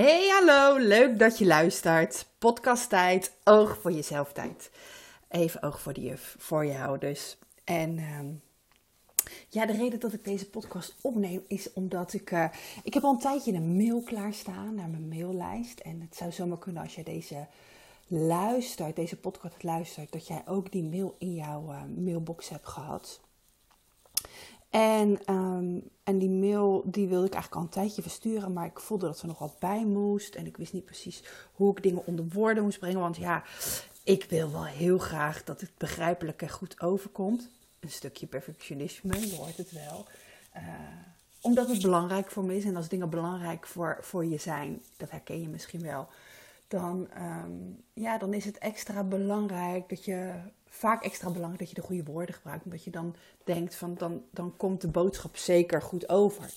Hey, hallo, leuk dat je luistert. Podcast tijd, oog voor jezelf tijd. Even oog voor de juf, voor jou dus. En ehm, ja, de reden dat ik deze podcast opneem is omdat ik... Uh, ik heb al een tijdje een mail klaarstaan naar mijn maillijst. En het zou zomaar kunnen als je deze luistert, deze podcast luistert... dat jij ook die mail in jouw uh, mailbox hebt gehad. En, ehm, en die mail die wilde ik eigenlijk al een tijdje versturen, maar ik voelde dat nog wat bij moest. En ik wist niet precies hoe ik dingen onder woorden moest brengen. Want ja, ik wil wel heel graag dat het begrijpelijk en goed overkomt. Een stukje perfectionisme, je hoort het wel. Uh, omdat het belangrijk voor me is. En als dingen belangrijk voor, voor je zijn, dat herken je misschien wel. Dan, um, ja, dan is het extra belangrijk dat je vaak extra belangrijk dat je de goede woorden gebruikt. Omdat je dan denkt van dan, dan komt de boodschap zeker goed over.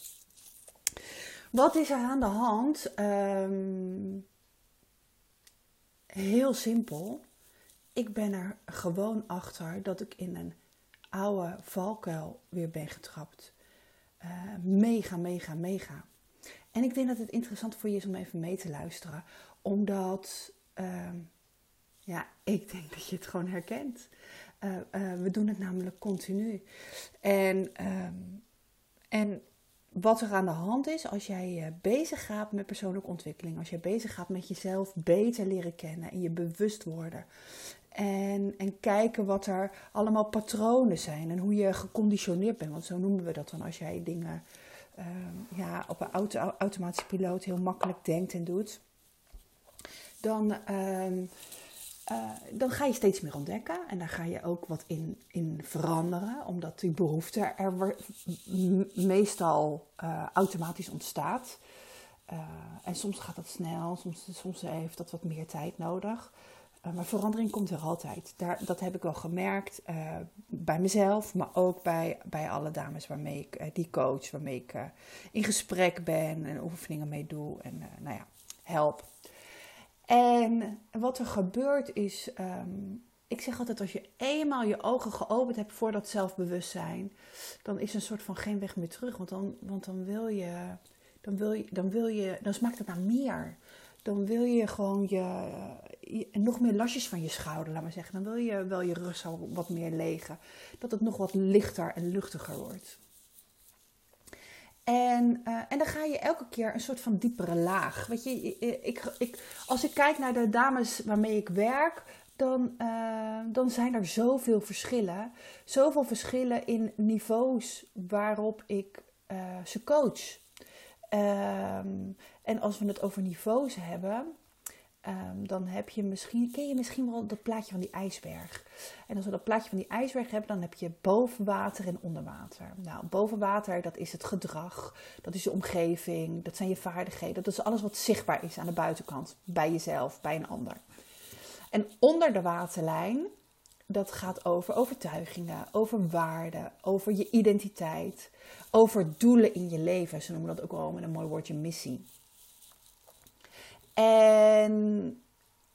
Wat is er aan de hand? Um, heel simpel. Ik ben er gewoon achter dat ik in een oude valkuil weer ben getrapt. Uh, mega, mega, mega. En ik denk dat het interessant voor je is om even mee te luisteren. Omdat uh, ja, ik denk dat je het gewoon herkent. Uh, uh, we doen het namelijk continu. En, uh, en wat er aan de hand is als jij uh, bezig gaat met persoonlijke ontwikkeling, als jij bezig gaat met jezelf beter leren kennen en je bewust worden. En, en kijken wat er allemaal patronen zijn en hoe je geconditioneerd bent. Want zo noemen we dat dan als jij dingen ehm, ja, op een auto, automatische piloot heel makkelijk denkt en doet. Dan, ehm, uh, dan ga je steeds meer ontdekken en daar ga je ook wat in, in veranderen, omdat die behoefte er meestal uh, automatisch ontstaat. Uh, en soms gaat dat snel, soms, soms heeft dat wat meer tijd nodig. maar verandering komt er altijd. Daar, dat heb ik wel gemerkt bij mezelf, maar ook bij, bij alle dames waarmee ik die coach, waarmee ik in gesprek ben en oefeningen mee doe en nou ja, help. En wat er gebeurt is, um, ik zeg altijd als je eenmaal je ogen geopend hebt voor dat zelfbewustzijn, dan is een soort van geen weg meer terug. Want dan, want dan wil je, dan wil je, dan wil je, dan smaakt het naar meer. Dan wil je gewoon je, nog meer lastjes van je schouder, laat maar zeggen. Dan wil je wel je rug wat meer legen. Dat het nog wat lichter en luchtiger wordt. En, uh, en dan ga je elke keer een soort van diepere laag. Weet je, ik, ik, als ik kijk naar de dames waarmee ik werk, dan, uh, dan zijn er zoveel verschillen. Zoveel verschillen in niveaus waarop ik uh, ze coach. Um, en als we het over niveaus hebben, Um, dan heb je misschien, ken je misschien wel dat plaatje van die ijsberg. En als we dat plaatje van die ijsberg hebben, dan heb je boven water en onder water. Nou, boven water, dat is het gedrag, dat is je omgeving, dat zijn je vaardigheden. Dat is alles wat zichtbaar is aan de buitenkant, bij jezelf, bij een ander. En onder de waterlijn, dat gaat over overtuigingen, over waarden, over je identiteit, over doelen in je leven. Ze noemen dat ook wel met een mooi woordje missie. En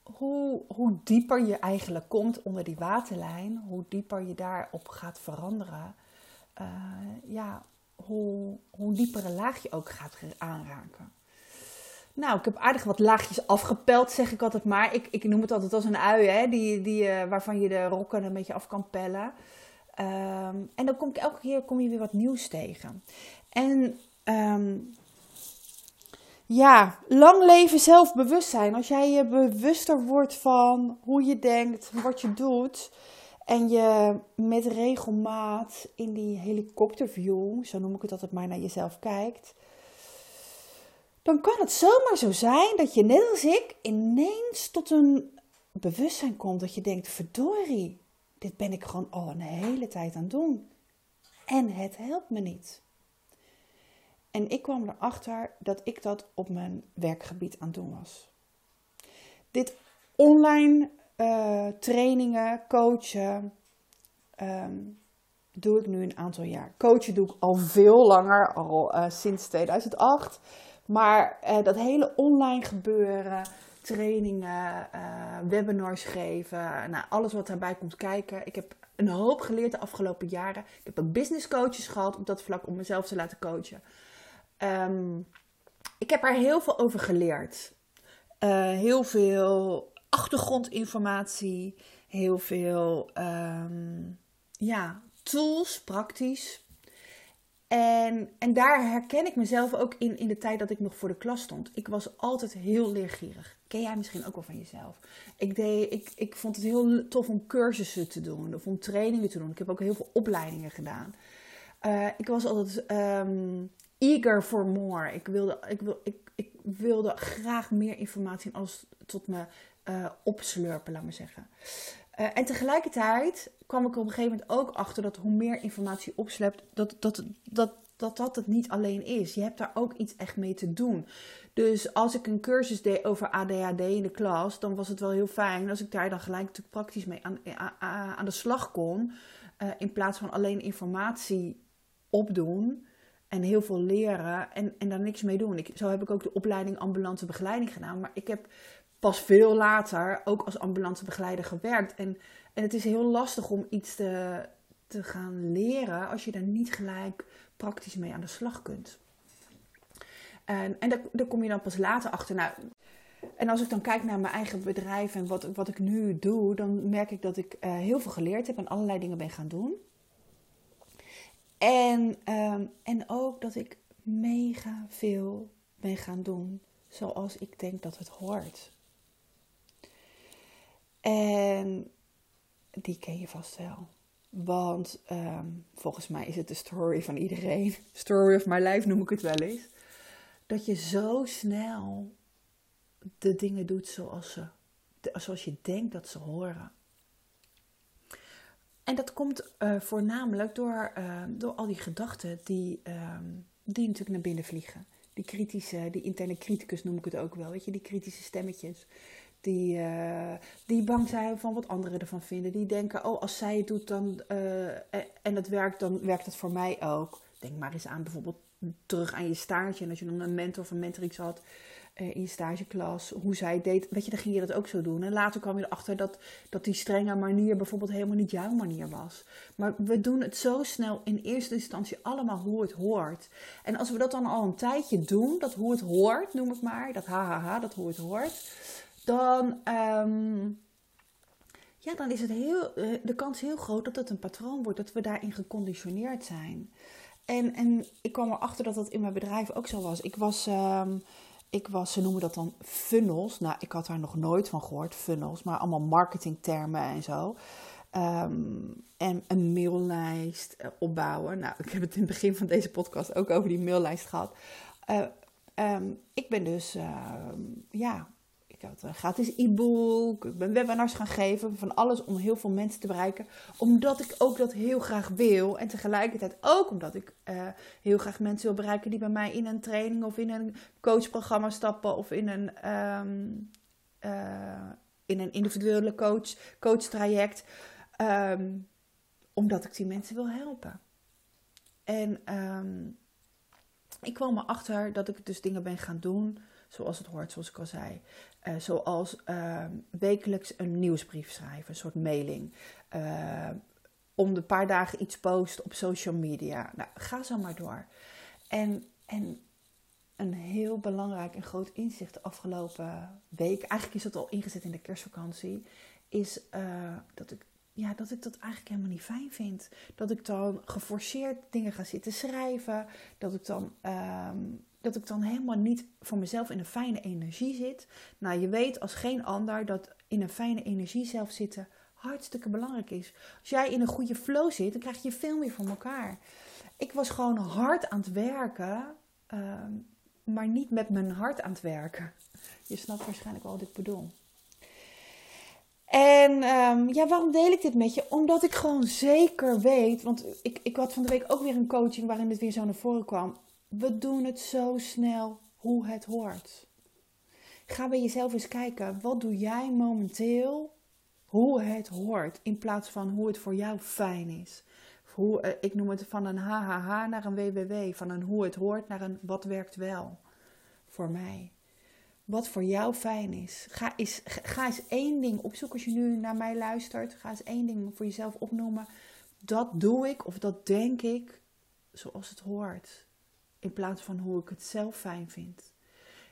hoe, hoe dieper je eigenlijk komt onder die waterlijn, hoe dieper je daarop gaat veranderen, uh, ja, hoe, hoe dieper een laag je ook gaat aanraken. Nou, ik heb aardig wat laagjes afgepeld, zeg ik altijd maar. Ik, ik noem het altijd als een ui, hè, die, die, uh, waarvan je de rokken een beetje af kan pellen. Um, en dan kom ik elke keer kom je weer wat nieuws tegen. En um, ja, lang leven zelfbewustzijn. Als jij je bewuster wordt van hoe je denkt, wat je doet. En je met regelmaat in die helikopterview, zo noem ik het altijd maar, naar jezelf kijkt. Dan kan het zomaar zo zijn dat je, net als ik, ineens tot een bewustzijn komt. Dat je denkt, verdorie, dit ben ik gewoon al een hele tijd aan het doen. En het helpt me niet. En ik kwam erachter dat ik dat op mijn werkgebied aan het doen was. Dit online uh, trainingen, coachen, um, doe ik nu een aantal jaar. Coachen doe ik al veel langer, al uh, sinds 2008. Maar uh, dat hele online gebeuren, trainingen, webinars geven, nou, alles wat daarbij komt kijken. Ik heb een hoop geleerd de afgelopen jaren. Ik heb ook business coaches gehad op dat vlak om mezelf te laten coachen. Um, ik heb er heel veel over geleerd. Eh, heel veel achtergrondinformatie, heel veel ehm, ja, tools, praktisch. En, en daar herken ik mezelf ook in, in de tijd dat ik nog voor de klas stond. Ik was altijd heel leergierig. Ken jij misschien ook wel van jezelf? Ik, deed, ik, ik vond het heel tof om cursussen te doen of om trainingen te doen. Ik heb ook heel veel opleidingen gedaan. Uh, ik was altijd um, eager for more. Ik wilde, ik, wil, ik, ik wilde graag meer informatie als tot me uh, opslurpen, laat maar zeggen. Uh, en tegelijkertijd kwam ik op een gegeven moment ook achter dat hoe meer informatie opslept, dat dat, dat, dat dat het niet alleen is. Je hebt daar ook iets echt mee te doen. Dus als ik een cursus deed over ADHD in de klas, dan was het wel heel fijn als ik daar dan gelijk natuurlijk praktisch mee aan, aan, aan de slag kon. In plaats van alleen informatie opdoen en heel veel leren en, en daar niks mee doen. Ik, zo heb ik ook de opleiding ambulante begeleiding gedaan. Maar ik heb pas veel later ook als ambulante begeleider gewerkt. En, en het is heel lastig om iets te, te gaan leren als je daar niet gelijk praktisch mee aan de slag kunt. En, en daar, daar kom je dan pas later achter. Nou, en als ik dan kijk naar mijn eigen bedrijf en wat, wat ik nu doe, dan merk ik dat ik uh, heel veel geleerd heb en allerlei dingen ben gaan doen. En, um, en ook dat ik mega veel ben gaan doen zoals ik denk dat het hoort. En die ken je vast wel. Want um, volgens mij is het de story van iedereen. Story of my life noem ik het wel eens. Dat je zo snel de dingen doet zoals, ze, zoals je denkt dat ze horen. En dat komt uh, voornamelijk door, uh, door al die gedachten die, uh, die natuurlijk naar binnen vliegen. Die kritische, die interne criticus noem ik het ook wel. Weet je, die kritische stemmetjes. Die, uh, die bang zijn van wat anderen ervan vinden. Die denken, oh, als zij het doet dan, uh, en het werkt, dan werkt het voor mij ook. Denk maar eens aan bijvoorbeeld terug aan je staartje. En als je dan een mentor of een mentorix had uh, in je stageklas, hoe zij deed, weet je, dan ging je dat ook zo doen. En later kwam je erachter dat, dat die strenge manier bijvoorbeeld helemaal niet jouw manier was. Maar we doen het zo snel in eerste instantie allemaal hoe het hoort. En als we dat dan al een tijdje doen, dat hoe het hoort, noem ik maar, dat hahaha, dat hoe het hoort dan, um, ja, dan is het heel, uh, de kans heel groot dat het een patroon wordt, dat we daarin geconditioneerd zijn. En, en ik kwam erachter dat dat in mijn bedrijf ook zo was. Ik was, um, ik was, ze noemen dat dan funnels. Nou, ik had daar nog nooit van gehoord, funnels, maar allemaal marketingtermen en zo. Um, en een maillijst uh, opbouwen. Nou, ik heb het in het begin van deze podcast ook over die maillijst gehad. Uh, um, ik ben dus, uh, ja, ik had een gratis e-book. Ik ben webinars gaan geven. Van alles om heel veel mensen te bereiken. Omdat ik ook dat heel graag wil. En tegelijkertijd ook omdat ik uh, heel graag mensen wil bereiken die bij mij in een training of in een coachprogramma stappen. Of in een, um, uh, in een individuele coach, coach traject. Um, omdat ik die mensen wil helpen. En um, ik kwam erachter dat ik dus dingen ben gaan doen zoals het hoort, zoals ik al zei. Uh, zoals uh, wekelijks een nieuwsbrief schrijven, een soort mailing. Uh, om de paar dagen iets posten op social media. Nou, ga zo maar door. En, en een heel belangrijk en groot inzicht de afgelopen week, eigenlijk is het al ingezet in de kerstvakantie, is uh, dat ik ja, dat ik dat eigenlijk helemaal niet fijn vind. Dat ik dan geforceerd dingen ga zitten schrijven. Dat ik dan um, dat ik dan helemaal niet voor mezelf in een fijne energie zit. Nou, je weet als geen ander dat in een fijne energie zelf zitten hartstikke belangrijk is. Als jij in een goede flow zit, dan krijg je veel meer van elkaar. Ik was gewoon hard aan het werken, uh, maar niet met mijn hart aan het werken. Je snapt waarschijnlijk wel wat ik bedoel. En um, ja, waarom deel ik dit met je? Omdat ik gewoon zeker weet, want ik, ik had van de week ook weer een coaching waarin dit weer zo naar voren kwam we doen het zo snel hoe het hoort. Ga bij jezelf eens kijken, wat doe jij momenteel hoe het hoort, in plaats van hoe het voor jou fijn is. Eh, ik noem het van een HHH naar een WWW, van een hoe het hoort naar een wat werkt wel voor mij. Wat voor jou fijn is. Ga eens, ga eens één ding opzoeken als je nu naar mij luistert. Ga eens één ding voor jezelf opnoemen. Dat doe ik of dat denk ik zoals het hoort. In plaats van hoe ik het zelf fijn vind.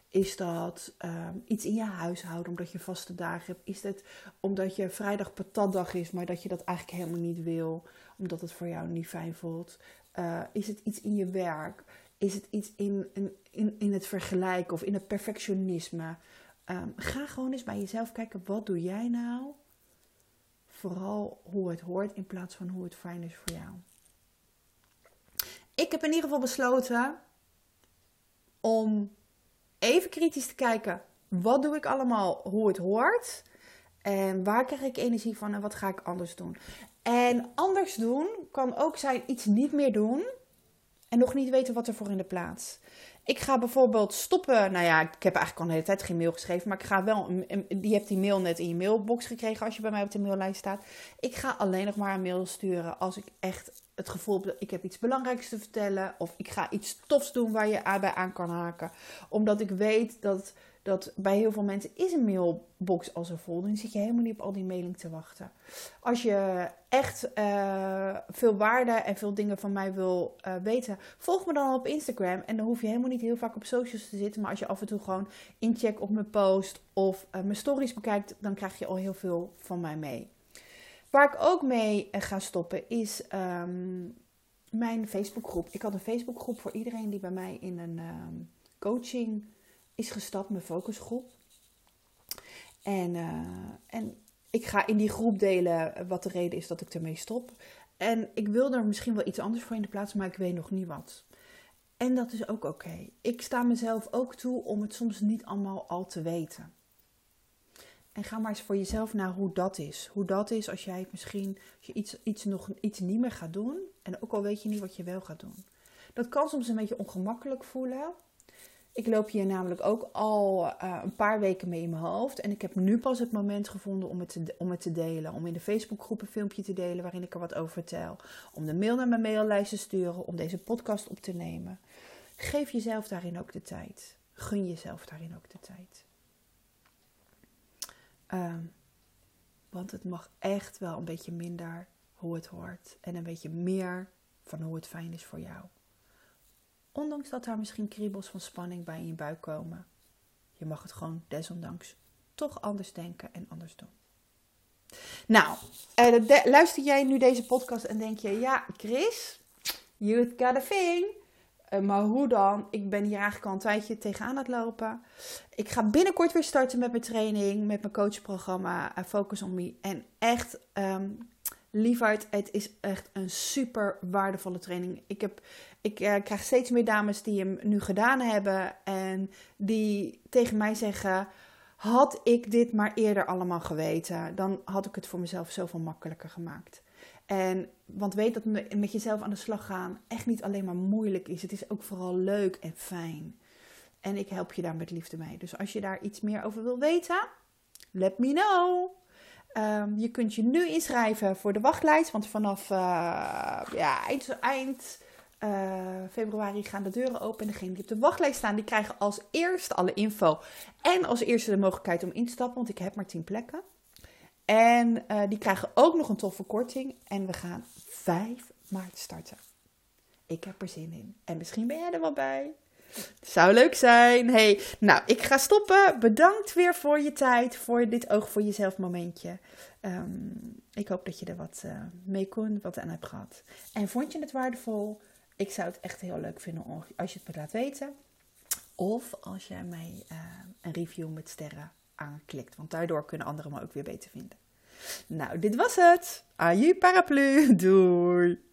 Is dat ehm, iets in je huishouden omdat je vaste dagen hebt? Is het omdat je vrijdag patatdag is, maar dat je dat eigenlijk helemaal niet wil, omdat het voor jou niet fijn voelt? Uh, is het iets in je werk? Is het iets in, in, in het vergelijken of in het perfectionisme? Um, ga gewoon eens bij jezelf kijken, wat doe jij nou? Vooral hoe het hoort in plaats van hoe het fijn is voor jou. Ik heb in ieder geval besloten om even kritisch te kijken. Wat doe ik allemaal, hoe het hoort? En waar krijg ik energie van en wat ga ik anders doen? En anders doen kan ook zijn iets niet meer doen en nog niet weten wat er voor in de plaats. Ik ga bijvoorbeeld stoppen. Nou ja, ik heb eigenlijk al een hele tijd geen mail geschreven. Maar ik ga wel. Je hebt die mail net in je mailbox gekregen als je bij mij op de maillijst staat. Ik ga alleen nog maar een mail sturen als ik echt het gevoel heb dat ik heb iets belangrijks te vertellen. Of ik ga iets tofs doen waar je bij aan kan haken. Omdat ik weet dat dat bij heel veel mensen is een mailbox al zo vol. Dan zit je helemaal niet op al die mailing te wachten. Als je echt uh, veel waarde en veel dingen van mij wil uh, weten, volg me dan op Instagram. En dan hoef je helemaal niet heel vaak op socials te zitten. Maar als je af en toe gewoon incheck op mijn post of uh, mijn stories bekijkt, dan krijg je al heel veel van mij mee. Waar ik ook mee ga stoppen is um, mijn Facebookgroep. Ik had een Facebookgroep voor iedereen die bij mij in een um, coaching is gestapt, mijn focusgroep. En, uh, en ik ga in die groep delen wat de reden is dat ik ermee stop. En ik wil er misschien wel iets anders voor in de plaats, maar ik weet nog niet wat. En dat is ook oké. Ik sta mezelf ook toe om het soms niet allemaal al te weten. En ga maar eens voor jezelf naar hoe dat is. Hoe dat is als jij misschien iets, iets, nog, iets niet meer gaat doen. En ook al weet je niet wat je wel gaat doen. Dat kan soms een beetje ongemakkelijk voelen. Ik loop hier namelijk ook al uh, een paar weken mee in mijn hoofd. En ik heb nu pas het moment gevonden om het, te, om het te delen. Om in de Facebookgroep een filmpje te delen waarin ik er wat over vertel. Om de mail naar mijn maillijst te sturen. Om deze podcast op te nemen. Geef jezelf daarin ook de tijd. Gun jezelf daarin ook de tijd. Um, want het mag echt wel een beetje minder hoe het hoort. En een beetje meer van hoe het fijn is voor jou. Ondanks dat daar misschien kriebels van spanning bij in je buik komen. Je mag het gewoon desondanks toch anders denken en anders doen. Nou, uh, luister jij nu deze podcast en denk je, ja, Chris, you got a thing. Uh, maar hoe dan? Ik ben hier eigenlijk al een tijdje tegenaan het lopen. Ik ga binnenkort weer starten met mijn training, met mijn coachprogramma uh, Focus on Me. En echt, um, lieverd, het is echt een super waardevolle training. Ik heb ik uh, krijg steeds meer dames die hem nu gedaan hebben en die tegen mij zeggen: Had ik dit maar eerder allemaal geweten, dan had ik het voor mezelf zoveel makkelijker gemaakt. En want weet dat met jezelf aan de slag gaan echt niet alleen maar moeilijk is. Het is ook vooral leuk en fijn. En ik help je daar met liefde mee. Dus als je daar iets meer over wil weten, let me know. Um, je kunt je nu inschrijven voor de wachtlijst. Want vanaf uh, ja, eind, uh, februari gaan de deuren open. En degenen die op de wachtlijst staan, die krijgen als eerste alle info. En als eerste de mogelijkheid om in te stappen, want ik heb maar 10 plekken. En uh, die krijgen ook nog een toffe korting. En we gaan 5 maart starten. Ik heb er zin in. En misschien ben jij er wel bij. Zou leuk zijn. Hey, nou, ik ga stoppen. Bedankt weer voor je tijd, voor dit oog voor jezelf momentje. Um, ik hoop dat je er wat uh, mee kon, wat aan hebt gehad. En vond je het waardevol? Ik zou het echt heel leuk vinden als je het me laat weten. Of als jij mij uh, een review met sterren aanklikt. Want daardoor kunnen anderen me ook weer beter vinden. Nou, dit was het. Aju paraplu. Doei.